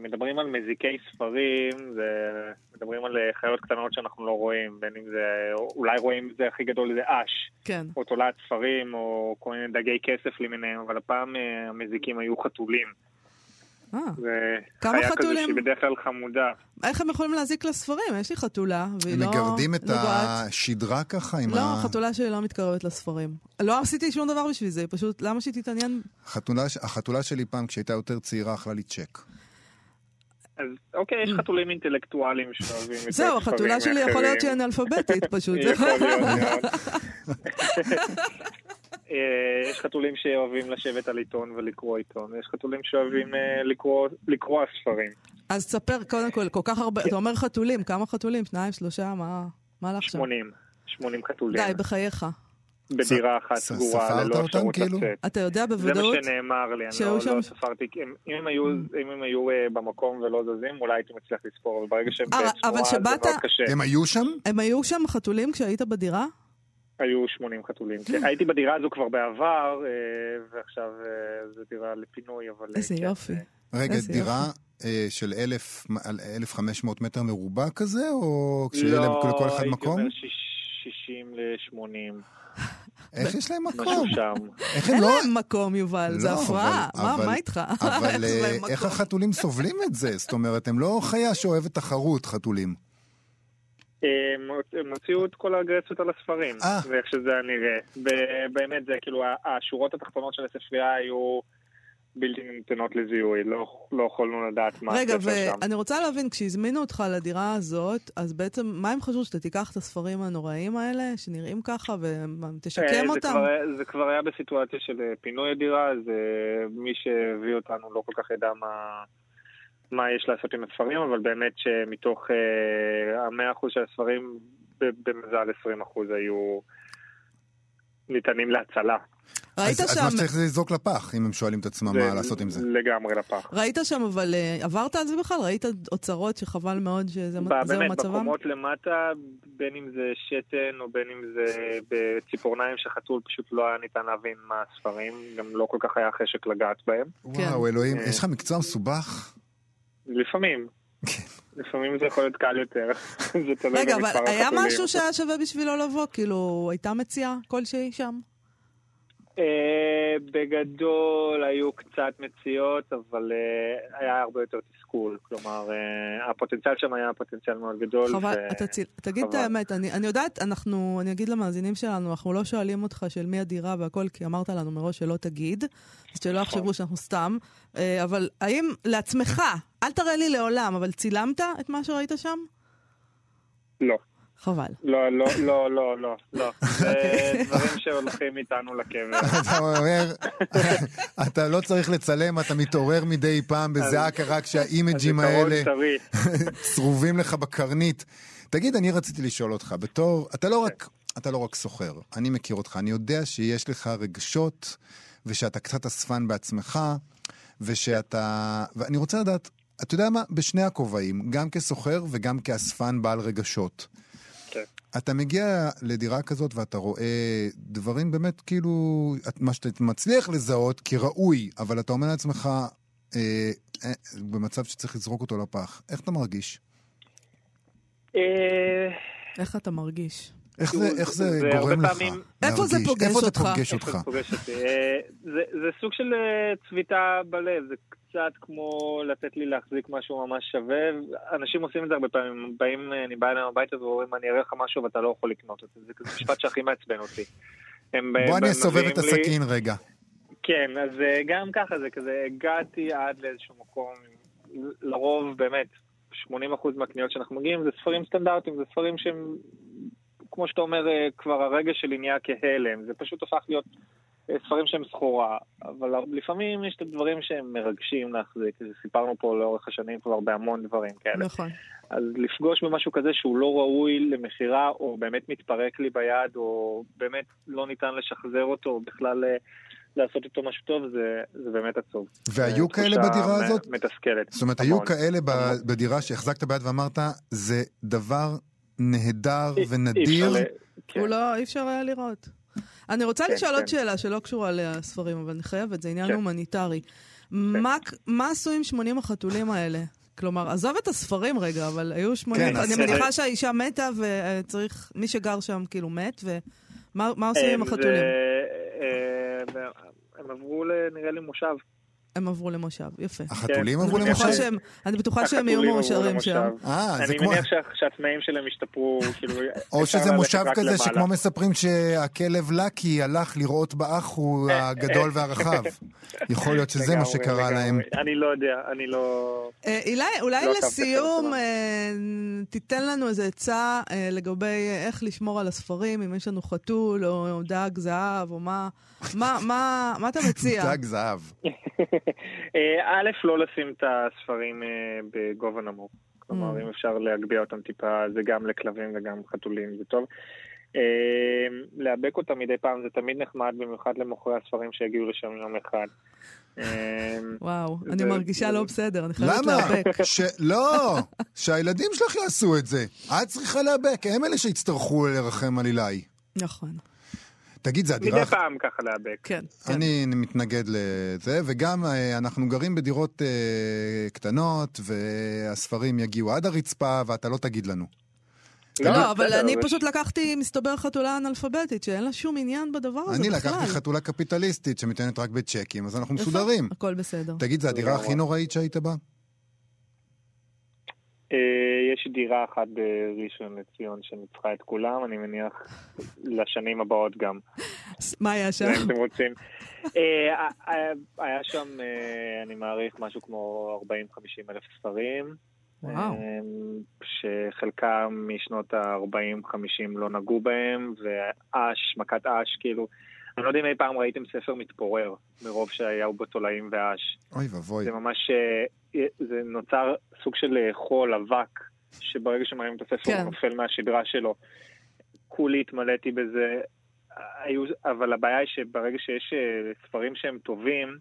מדברים על מזיקי ספרים, זה, מדברים על אה, חיות קטנות שאנחנו לא רואים, בין אם זה, אולי רואים את זה הכי גדול זה אש, כן. או תולעת ספרים, או כל מיני דגי כסף למיניהם, אבל הפעם אה, המזיקים היו חתולים. אה, זה כמה חיה כזו חתולים? שהיא בדרך כלל חמודה. איך הם יכולים להזיק לספרים? יש לי חתולה, והיא הם לא מגרדים את נוגעת. השדרה ככה עם לא, ה... החתולה שלי לא מתקרבת לספרים. לא עשיתי שום דבר בשביל זה, פשוט, למה שהיא תתעניין? החתולה, החתולה שלי פעם, כשהייתה יותר צעירה, אכלה לי צ'ק. אז אוקיי, יש חתולים אינטלקטואלים שאוהבים יותר Mm. זהו, החתולה שלי יכול להיות. שהיא אנאלפביתית (laughs) פשוט. יכול להיות (laughs) יש חתולים שאוהבים לשבת על עיתון ולקרוא עיתון, יש חתולים שאוהבים אה, לקרוא- לקרוא ספרים. אז תספר, קודם כל, כל כך הרבה, כן. אתה אומר חתולים, כמה חתולים? שניים, שלושה, מה מה הלך שם? 80, 80 חתולים. די, בחייך. בדירה אחת סגורה, ללא אפשרות כאילו? לצאת. אתה יודע זה בוודאות? מה שנאמר לי, אני לא, שם- לא ספרתי, אם, הם היו, אם הם היו אה, במקום ולא זזים, אולי הייתי מצליח לספור, אבל ברגע שהם אה, בצורה, אבל זה מאוד קשה. הם היו שם? הם היו שם חתולים כשהיית בדירה? היו 80 חתולים. (gasps) כן, הייתי בדירה הזו כבר בעבר, אה, ועכשיו אה, זו דירה לפינוי, אבל... אה, איזה כן, יופי. רגע, דירה של אלף, על 1,500 מטר מרובע כזה, או כשיהיה להם לכל אחד הייתי מקום? אומר שיש- 60 ל-80, איך יש להם מקום? איך אין לא... להם מקום, יובל, זה לא, הפרעה. מה איתך? (laughs) אבל איך. החתולים סובלים את זה? זאת אומרת, הם לא חיה שאוהבת תחרות, חתולים. אה, הם- הוציאו את כל האגרסיות על הספרים, אה. ואיך שזה היה נראה. ובאמת זה כאילו, השורות התחתונות של הספרייה היו בלתי ניתנות לזיהוי, לא לא יכולנו לדעת מה רגע, הספר שם. ואני רוצה להבין, כשהזמינו אותך לדירה הזאת, אז בעצם, מה הם חשבו, שאתה תיקח את הספרים הנוראים האלה, שנראים ככה, אה, ותשקם זה אותם? כבר זה כבר היה בסיטואציה של אה, פינוי הדירה, אז אה, מי שהביא אותנו לא כל כך ידע מה, מה יש לעשות עם הספרים, אבל באמת שמתוך אה, המאה אחוז של הספרים, במזל 20 אחוז היו ניתנים להצלה. ראית אז אז שם, מה שצריך זה לזרוק לפח, אם הם שואלים את עצמם זה מה לעשות עם זה. לגמרי לפח. ראית שם, אבל אה, עברת על זה בכלל? ראית אוצרות שחבל מאוד שזה זהו באמת, מצבם? בקומות למטה, בין אם זה שתן או בין אם זה בציפורניים של חתול, פשוט לא היה ניתן להבין מה הספרים, גם לא כל כך היה חשק לגעת בהם. וואו, אלוהים, אה. יש לך מקצוע מסובך? לפעמים. כן. לפעמים זה יכול להיות קל יותר. (laughs) זה תלוי רגע, אבל היה. משהו שהיה שווה בשבילו לבוא? כאילו, הייתה מציאה כלשהי שם? אה, בגדול היו קצת מציאות, אבל אה, היה הרבה יותר תסכול. כלומר, אה, הפוטנציאל שם היה פוטנציאל מאוד גדול. חבל, ו- אתה ציל... תגיד את. האמת, אני, אני יודעת, אנחנו, אני אגיד למאזינים שלנו, אנחנו לא שואלים אותך של מי הדירה והכל, כי אמרת לנו מראש שלא תגיד, אז שלא יחשבו שאנחנו סתם, אבל האם לעצמך, אל תראה לי לעולם, אבל צילמת את מה שראית שם? לא. חבל. לא, לא, לא, לא, לא, לא. זה. דברים שהולכים איתנו לקבר. (laughs) אתה אומר, אתה לא צריך לצלם, אתה מתעורר מדי פעם בזעקה רק שהאימג'ים האלה. (laughs) צרובים לך בקרנית. תגיד, אני רציתי לשאול אותך, בתור, אתה לא רק, אתה לא רק סוחר, אני מכיר אותך, אני יודע שיש לך רגשות, ושאתה קצת אספן בעצמך, ושאתה, ואני רוצה לדעת, אתה יודע מה? בשני הכובעים, גם כסוחר וגם כאספן בעל רגשות. אתה מגיע לדירה כזאת ואתה רואה דברים באמת כאילו, מה שאתה מצליח לזהות כראוי, אבל אתה אומר לעצמך, אה, אה, במצב שצריך לזרוק אותו לפח. איך אתה מרגיש? אה, איך אתה מרגיש? איך זה, איך זה, זה גורם לך פעמים- איפה זה? פוגש איפה זה אותך? פוגש איפה אותך? זה פוגש אותי? אה, זה, זה סוג של אה, צביטה בלב, זה קצת כמו לתת לי להחזיק משהו ממש שווה. אנשים עושים את זה הרבה פעמים, באים, אה, אני בא אליהם הביתה ואומרים, אני אראה לך משהו ואתה לא יכול לקנות את זה. זה כזה משפט שהכי מעצבן אותי. בוא אני אסובב את הסכין רגע. כן, אז גם ככה זה כזה, הגעתי עד לאיזשהו מקום, לרוב באמת, 80% מהקניות שאנחנו מגיעים זה ספרים סטנדרטיים, זה ספרים שהם, כמו שאתה אומר, אה, כבר הרגע שלי נהיה כהלם, זה פשוט הפך להיות אה, ספרים שהם סחורה, אבל לפעמים יש את הדברים שהם מרגשים להחזיק, סיפרנו פה לאורך השנים כבר בהמון דברים כאלה. נכון. אז לפגוש במשהו כזה שהוא לא ראוי למכירה, או באמת מתפרק לי ביד, או באמת לא ניתן לשחזר אותו, או בכלל אה, לעשות איתו משהו טוב, זה, זה באמת עצוב. והיו כאלה בדירה הזאת? מתסכלת. זאת אומרת, היו המון. כאלה ב- המון. בדירה שהחזקת ביד ואמרת, זה דבר נהדר ונדיר. ל- כן. הוא לא, אי אפשר היה לראות. אני רוצה כן, לשאול עוד כן. שאלה שלא קשורה לספרים, אבל אני חייבת, זה עניין כן. הומניטרי. מה- מה עשו עם 80 החתולים האלה? כלומר, עזוב את הספרים רגע, אבל היו 80, כן, אני אז- מניחה שהאישה מתה וצריך, מי שגר שם כאילו מת, ומה מה עושים עם אה, זה- החתולים? אה, הם עברו, נראה לי, מושב. הם עברו למושב, יפה. החתולים כן. עברו אני למושב. אני בטוחה שהם יהיו מאושרים שם. אה, זה אני. מניח שה- שהתנאים שלהם השתפרו, כאילו... (laughs) או שזה מושב כזה. שכמו מספרים שהכלב לקי הלך לראות באח הוא (laughs) הגדול והרחב. יכול להיות שזה מה שקרה. להם. אני לא יודע, אני לא... אה, אילי, אולי לא לסיום. אה, תיתן לנו איזה עצה לגבי איך לשמור על הספרים, אם יש לנו חתול או דג זהב, או מה, מה, מה, מה אתה מציע? דג זהב. אה, א', לא לשים את הספרים אה, בגובה נמוך. Mm. כלומר, אם אפשר להגביה אותם טיפה, זה גם לכלבים וגם חתולים, זה טוב. אה, להאבק אותם מדי פעם זה תמיד נחמד, במיוחד למוכרי הספרים שיגיעו לשם יום אחד. וואו, אני מרגישה לא בסדר, אני חייבת למה? להיאבק. ש... לא, שהילדים שלך יעשו את זה. את צריכה להיאבק, הם אלה שיצטרכו לרחם על אילי. נכון, תגיד, זה הדירה... מדי פעם ככה להאבק. כן. כן. אני מתנגד לזה, וגם אה, אנחנו גרים בדירות אה, קטנות, והספרים יגיעו עד הרצפה, ואתה לא תגיד לנו. לא, אבל בסדר, אני פשוט לקחתי, מסתבר, חתולה אנאלפביתית, שאין לה שום עניין בדבר הזה אני בכלל. לקחתי חתולה קפיטליסטית שמתעניינת רק בצ'קים, אז אנחנו מסודרים. הכל בסדר. תגיד, זו הדירה הכי נוראית שהיית בה? אה, יש דירה אחת בראשון לציון שניצחה את כולם, אני מניח לשנים הבאות גם. מה היה שם? אם אתם רוצים. אה, אה, היה שם, אני מעריך, משהו כמו 40-50 אלף ספרים. וואו. שחלקם משנות ה-40-50 לא נגעו בהם, ואש, מכת אש, כאילו, אני לא יודע אם אי פעם ראיתם ספר מתפורר, מרוב שהיו בו תולעים ואש. אוי ואבוי. זה ממש, אה, זה נוצר סוג של אה, חול, אבק, שברגע שמראים את הספר כן. הוא נופל מהשדרה שלו. כולי התמלאתי בזה, היו, אבל הבעיה היא שברגע שיש אה, ספרים שהם טובים,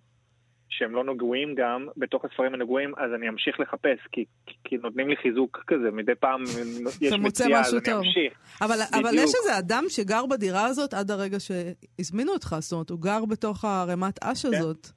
שהם לא נגועים גם, בתוך הספרים הנגועים, אז אני אמשיך לחפש, כי, כי, נותנים לי חיזוק כזה, מדי פעם (laughs) יש מציאה, אז משהו אני טוב. אמשיך. אבל, אבל בדיוק. יש איזה אדם שגר בדירה הזאת עד הרגע שהזמינו אותך, זאת אומרת, הוא גר בתוך הערימת אש הזאת.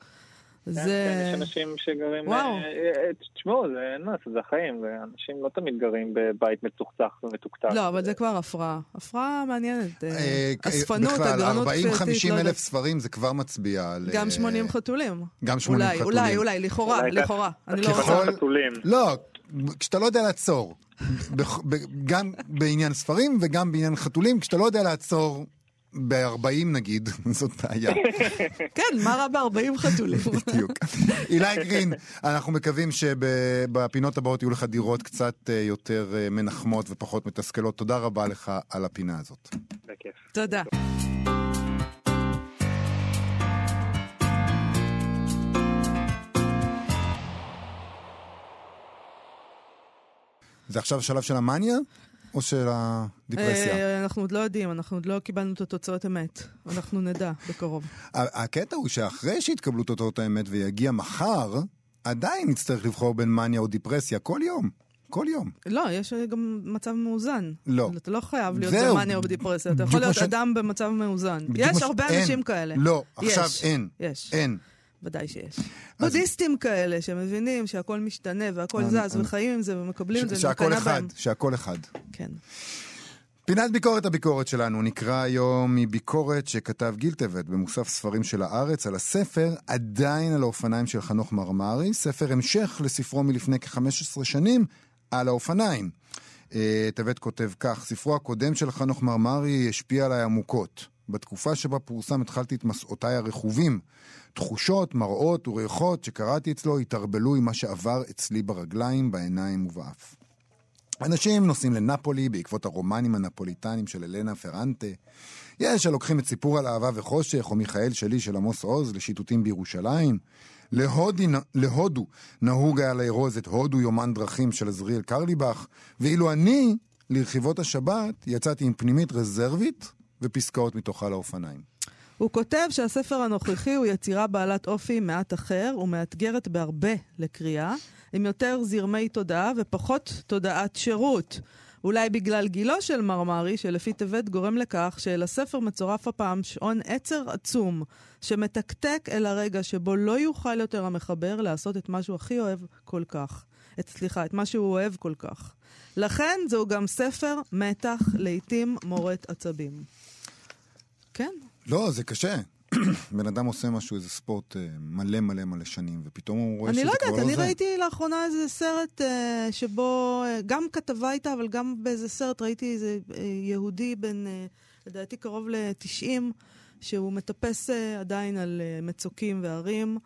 כן, זה... כן, יש אנשים שגרים... וואו. אה, אה, תשמעו, זה אין מה לעשות, זה החיים, ואנשים לא תמיד גרים בבית מצוחצח ומתוקתק. לא, אבל זה כבר הפרעה. הפרעה מעניינת. אה, אה, אספנות, בכלל, אגרנות כפייתית, 40-50 לא אלף. ספרים זה כבר מצביע על... גם אה, 80 חתולים. גם 80 אולי, חתולים. אולי, אולי, לכאורה, לכאורה. אני לא רוצה. חתולים. לא, כשאתה לא יודע לעצור, גם בעניין ספרים וגם בעניין חתולים, כשאתה לא יודע לעצור ב-40 נגיד, (laughs) זאת בעיה. (laughs) כן, מה רע ב-40 חתולים? (laughs) בדיוק. אילי גרין, אנחנו מקווים שבפינות הבאות יהיו לך דירות קצת אה, יותר אה, מנחמות ופחות מתסכלות. תודה רבה לך על הפינה הזאת. בכיף. תודה. זה עכשיו השלב של המאניה או של הדיפרסיה? אה, אנחנו עוד לא יודעים, אנחנו עוד לא קיבלנו את התוצאות אמת. אנחנו נדע בקרוב. הקטע הוא שאחרי שיתקבלו תוצאות האמת ויגיע מחר, עדיין נצטרך לבחור בין מאניה או דיפרסיה כל יום. כל יום. לא, יש גם מצב מאוזן. לא. אתה לא חייב להיות זהו. במאניה או בדיפרסיה, אתה יכול להיות ש- אדם במצב מאוזן. יש הרבה אין. אנשים כאלה. לא, יש, עכשיו אין. יש. אין. ודאי שיש. בודהיסטים כאלה שמבינים שהכל משתנה והכל זז וחיים עם זה ומקבלים את זה, שהכל אחד. שהכל אחד. כן. פינת ביקורת הביקורת שלנו נקרא היום מביקורת שכתב גילטבט במוסף ספרים של הארץ על הספר עדיין על האופניים של חנוך מרמרי, ספר המשך לספרו מלפני כ-15 שנים על האופניים. אה, טבת כותב כך, ספרו הקודם של חנוך מרמרי השפיע עליי עמוקות. בתקופה שבה פורסם התחלתי את מסעותיי הרכובים. תחושות, מראות וריחות שקראתי אצלו התערבלו עם מה שעבר אצלי ברגליים, בעיניים ובאף. אנשים נוסעים לנפולי בעקבות הרומנים הנפוליטנים של אלנה פרנטה. יש הלוקחים את סיפור על אהבה וחושך, או מיכאל שלי של עמוס עוז, לשיטוטים בירושלים. להודי, להודו נהוג היה לארוז את הודו יומן דרכים של עזריאל קרליבך, ואילו אני, לרכיבות השבת, יצאתי עם פנימית רזרבית ופסקאות מתוכה לאופניים. הוא כותב שהספר הנוכחי הוא יצירה בעלת אופי מעט אחר ומאתגרת בהרבה לקריאה, עם יותר זרמי תודעה ופחות תודעת שירות. אולי בגלל גילו של מרמרי, שלפי טבת גורם לכך שלספר מצורף הפעם שעון עצר עצום, שמתקתק אל הרגע שבו לא יוכל יותר המחבר לעשות את מה שהוא הכי אוהב כל כך. את, סליחה, את מה שהוא אוהב כל כך. לכן זהו גם ספר מתח, לעתים מורט עצבים. כן, לא, זה קשה. (clears throat) בן אדם עושה משהו, איזה ספורט אה, מלא מלא מלא שנים, ופתאום הוא רואה שזה אני כבר לא לא יודעת, אני זה. ראיתי לאחרונה איזה סרט אה, שבו, אה, גם כתבה איתה, אבל גם באיזה סרט ראיתי איזה אה, יהודי בן, לדעתי קרוב ל-90, שהוא מטפס עדיין על מצוקים והרים,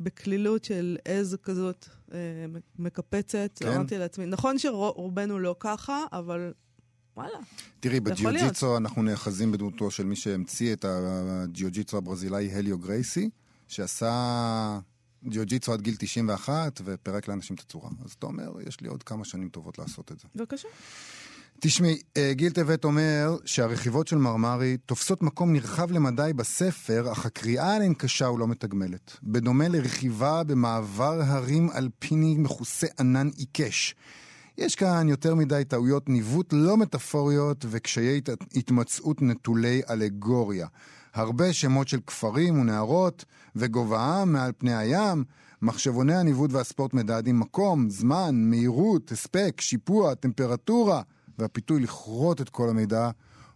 בקלילות של עז כזאת מקפצת. כן. אמרתי לעצמי, נכון שרובנו לא ככה, אבל וואלה. תראי. בג'יוג'יצו אנחנו נאחזים בדמותו של מי שהמציא את הג'יוג'יצו הברזילאי הליו גרייסי, שעשה ג'יוג'יצו עד גיל 91 ופירק לאנשים את הצורה. אז אתה אומר, יש לי עוד כמה שנים טובות לעשות את זה. בבקשה. תשמעי, אה, גיל טבת אומר שהרכיבות של מרמרי תופסות מקום נרחב למדי בספר, אך הקריאה עליהן קשה ולא מתגמלת. בדומה לרכיבה במעבר הרים אלפיני מכוסה ענן עיקש. יש כאן יותר מדי טעויות ניווט לא מטאפוריות וקשיי הת- התמצאות נטולי אלגוריה. הרבה שמות של כפרים ונערות וגובהם מעל פני הים. מחשבוני הניווט והספורט מדדים מקום, זמן, מהירות, הספק, שיפוע, טמפרטורה, והפיתוי לכרות את כל המידע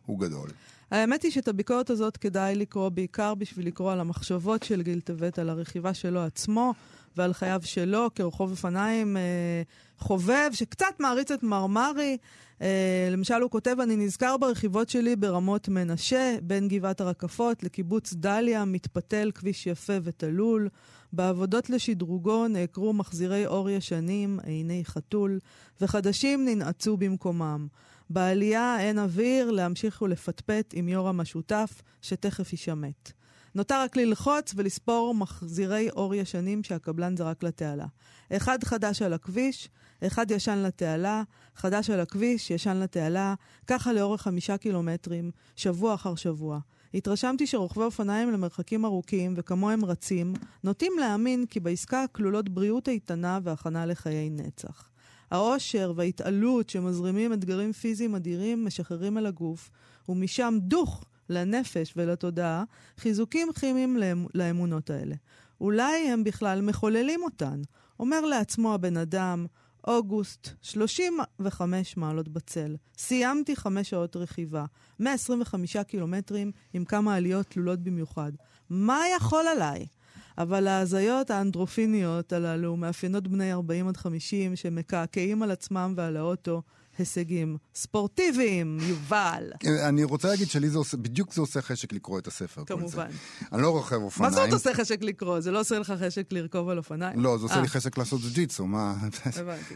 הוא גדול. האמת היא שאת הביקורת הזאת כדאי לקרוא בעיקר בשביל לקרוא על המחשבות של גיל טבת, על הרכיבה שלו עצמו ועל חייו שלו כרוכב אופניים אה, חובב, שקצת מעריץ את מרמרי. אה, למשל, הוא כותב, אני נזכר ברכיבות שלי ברמות מנשה, בין גבעת הרקפות לקיבוץ דליה, מתפתל כביש יפה ותלול. בעבודות לשדרוגו נעקרו מחזירי אור ישנים, עיני חתול, וחדשים ננעצו במקומם. בעלייה אין אוויר להמשיך ולפטפט עם יורם השותף, שתכף יישמט. נותר רק ללחוץ ולספור מחזירי אור ישנים שהקבלן זרק לתעלה. אחד חדש על הכביש, אחד ישן לתעלה, חדש על הכביש, ישן לתעלה, ככה לאורך חמישה קילומטרים, שבוע אחר שבוע. התרשמתי שרוכבי אופניים למרחקים ארוכים וכמוהם רצים, נוטים להאמין כי בעסקה כלולות בריאות איתנה והכנה לחיי נצח. העושר וההתעלות שמזרימים אתגרים פיזיים אדירים משחררים אל הגוף, ומשם דוך לנפש ולתודעה, חיזוקים כימיים לאמ- לאמונות האלה. אולי הם בכלל מחוללים אותן. אומר לעצמו הבן אדם, אוגוסט, 35 מעלות בצל. סיימתי חמש שעות רכיבה, 125 קילומטרים עם כמה עליות תלולות במיוחד. מה יכול עליי? אבל ההזיות האנדרופיניות הללו מאפיינות בני 40 עד 50 שמקעקעים על עצמם ועל האוטו הישגים ספורטיביים, יובל. אני רוצה להגיד שלי זה עושה, בדיוק זה עושה חשק לקרוא את הספר. כמובן. אני לא רוכב מה אופניים. זאת עושה חשק לקרוא? זה לא עושה לך חשק לרכוב על אופניים? לא, זה עושה אה, לי חשק לעשות ג'ו-ג'יצו, מה... הבנתי.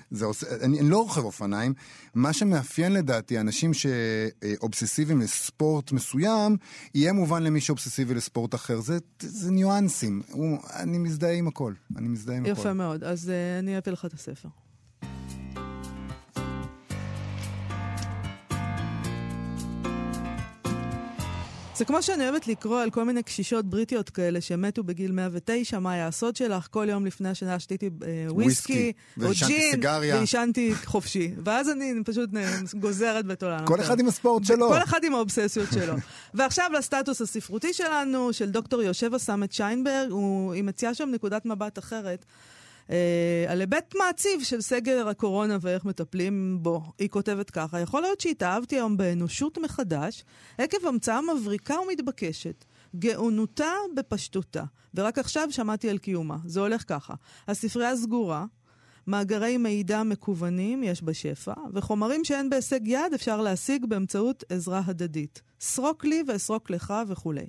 אני, לא רוכב אופניים. מה שמאפיין לדעתי אנשים שאובססיביים לספורט מסוים, יהיה מובן למי שאובססיבי לספורט אחר. זה, ניואנסים. אני מזדהה עם הכל. אני מזדהה עם הכל. יפה מאוד. אז uh, אני אביא לך את הספר. זה כמו שאני אוהבת לקרוא על כל מיני קשישות בריטיות כאלה שמתו בגיל 109, מה היה הסוד שלך? כל יום לפני השינה שתיתי אה, וויסקי, וויסקי, או ג'ין. ועישנתי חופשי. ואז אני פשוט אה, גוזרת בתולן. כל אחד עם הספורט שלו. כל אחד עם האובססיות שלו. (laughs) ועכשיו לסטטוס הספרותי שלנו, של דוקטור יושבה סמט שיינברג, הוא, היא מציעה שם נקודת מבט אחרת. אה, על היבט מעציב של סגר הקורונה ואיך מטפלים בו. היא כותבת ככה, יכול להיות שהתאהבתי היום באנושות מחדש, עקב המצאה מבריקה ומתבקשת. גאונותה בפשטותה, ורק עכשיו שמעתי על קיומה. זה הולך ככה: הספרייה סגורה, מאגרי מידע מקוונים יש בשפע, וחומרים שאין בהישג יד אפשר להשיג באמצעות עזרה הדדית. סרוק לי ואסרוק לך וכולי.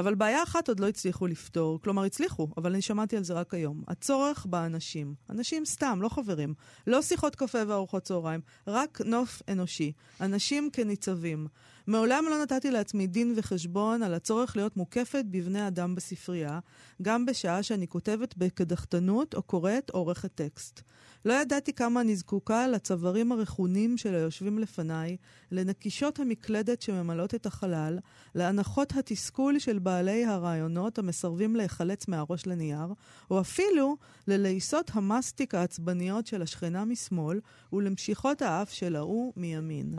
אבל בעיה אחת עוד לא הצליחו לפתור, כלומר הצליחו, אבל אני שמעתי על זה רק היום. הצורך באנשים. אנשים סתם, לא חברים. לא שיחות קפה וארוחות צהריים, רק נוף אנושי. אנשים כניצבים. מעולם לא נתתי לעצמי דין וחשבון על הצורך להיות מוקפת בבני אדם בספרייה, גם בשעה שאני כותבת בקדחתנות או קוראת עורכת טקסט. לא ידעתי כמה אני זקוקה לצווארים הרכונים של היושבים לפניי, לנקישות המקלדת שממלאות את החלל, להנחות התסכול של בעלי הרעיונות המסרבים להיחלץ מהראש לנייר, או אפילו ללעיסות המסטיק העצבניות של השכנה משמאל ולמשיכות האף של ההוא מימין.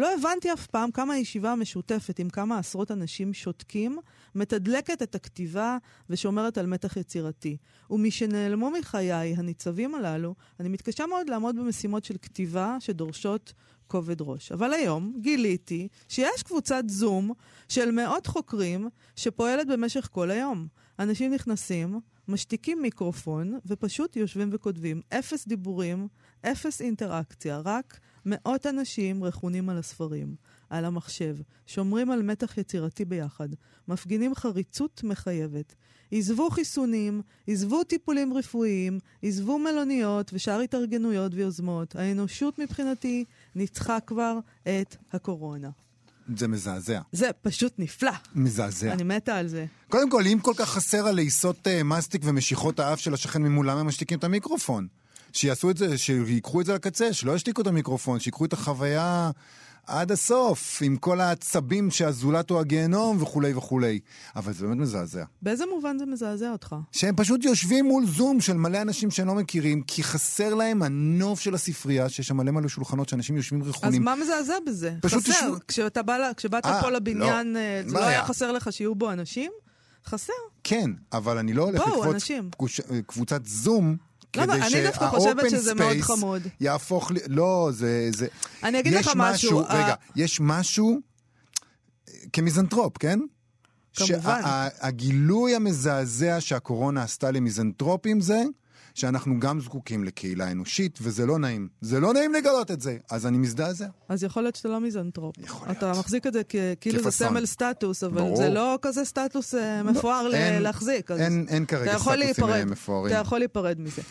לא הבנתי אף פעם כמה הישיבה המשותפת עם כמה עשרות אנשים שותקים, מתדלקת את הכתיבה ושומרת על מתח יצירתי. ומשנעלמו מחיי הניצבים הללו, אני מתקשה מאוד לעמוד במשימות של כתיבה שדורשות כובד ראש. אבל היום גיליתי שיש קבוצת זום של מאות חוקרים שפועלת במשך כל היום. אנשים נכנסים, משתיקים מיקרופון ופשוט יושבים וכותבים. אפס דיבורים, אפס אינטראקציה, רק מאות אנשים רכונים על הספרים, על המחשב, שומרים על מתח יצירתי ביחד, מפגינים חריצות מחייבת. עזבו חיסונים, עזבו טיפולים רפואיים, עזבו מלוניות ושאר התארגנויות ויוזמות. האנושות מבחינתי ניצחה כבר את הקורונה. זה מזעזע. זה פשוט נפלא. מזעזע. אני מתה על זה. קודם כל, אם כל כך חסר הלעיסות uh, מסטיק ומשיכות האף של השכן ממול, למה הם משתיקים את המיקרופון? שיעשו את זה, שיקחו את זה לקצה, שלא ישתיקו את המיקרופון, שיקחו את החוויה עד הסוף, עם כל העצבים שהזולת הוא הגיהנום וכולי וכולי. אבל זה באמת מזעזע. באיזה מובן זה מזעזע אותך? שהם פשוט יושבים מול זום של מלא אנשים שהם לא מכירים, כי חסר להם הנוף של הספרייה, שיש שם מלא מלא שולחנות שאנשים יושבים אז רכונים. מה מזעזע בזה? פשוט חסר. תשמעו- כשאתה בא, כשבאת אה, פה לבניין, לא. אה, זה מה לא היה? חסר לך שיהיו בו אנשים? חסר. כן, אבל אני לא הולך בואו, לקפוץ אנשים. קבוצ- קבוצת זום. לא, כדי אני דווקא חושבת שזה מאוד חמוד. יהפוך ל... לא, זה... זה... אני אגיד לך משהו, ה- רגע, יש משהו אה, כמיזנטרופ, כן? כמובן. שהגילוי המזעזע שהקורונה עשתה למיזנטרופים זה שאנחנו גם זקוקים לקהילה אנושית, וזה לא נעים. זה לא נעים לגלות את זה, אז אני מזדעזע. אז יכול להיות שאתה לא מיזנטרופ. יכול אתה להיות. מחזיק את זה כאילו זה. סמל סטטוס, אבל ברור. זה לא כזה סטטוס אה, מפואר ל- אין- להחזיק. אז אין- אין כרגע אתה סטטוסים, אה, מפוארים. אתה יכול להיפרד מזה.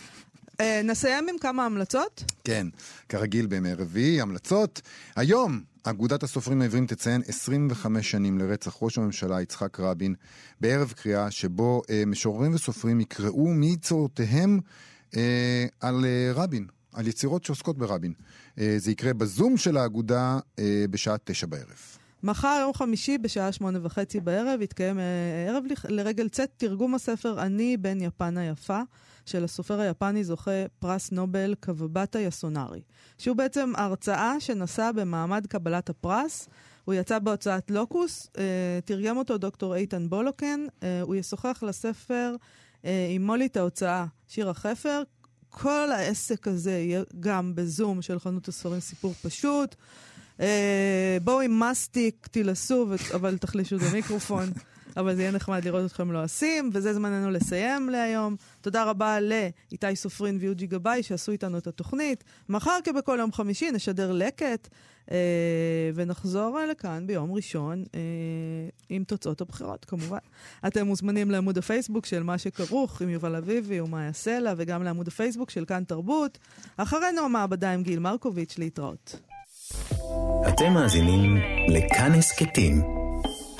אה, נסיים עם כמה המלצות. כן, כרגיל בימי רביעי, המלצות. היום אגודת הסופרים העברים תציין 25 שנים לרצח ראש הממשלה יצחק רבין, בערב קריאה שבו אה, משוררים וסופרים יקראו מיצירותיהם אה, על אה, רבין, על יצירות שעוסקות ברבין. אה, זה יקרה בזום של האגודה אה, בשעה תשע בערב. מחר, יום חמישי, בשעה שמונה וחצי בערב, יתקיים אה, ערב לרגל צאת תרגום הספר "אני בן יפן היפה", של הסופר היפני זוכה פרס נובל קוואבטה יסונארי, שהוא בעצם הרצאה שנשא במעמד קבלת הפרס. הוא יצא בהוצאת לוקוס, אה, תרגם אותו דוקטור איתן בולוקן, אה, הוא ישוחח לספר אה, עם מולית ההוצאה, שירה חפר. כל העסק הזה יהיה גם בזום של חנות הספרים סיפור פשוט. בואו עם מסטיק, תילסו, אבל תחלישו את המיקרופון. (laughs) אבל זה יהיה נחמד לראות אתכם לועסים, וזה זמננו לסיים להיום. תודה רבה לאיתי סופרין ויוג'י גבאי שעשו איתנו את התוכנית. מחר כבכל יום חמישי נשדר לקט, אה, ונחזור לכאן ביום ראשון אה, עם תוצאות הבחירות, כמובן. אתם מוזמנים לעמוד הפייסבוק של מה שכרוך עם יובל אביבי ומאיה סלע, וגם לעמוד הפייסבוק של כאן תרבות. אחרינו המעבדה עם גיל מרקוביץ', להתראות. אתם מאזינים לכאן הסכתים,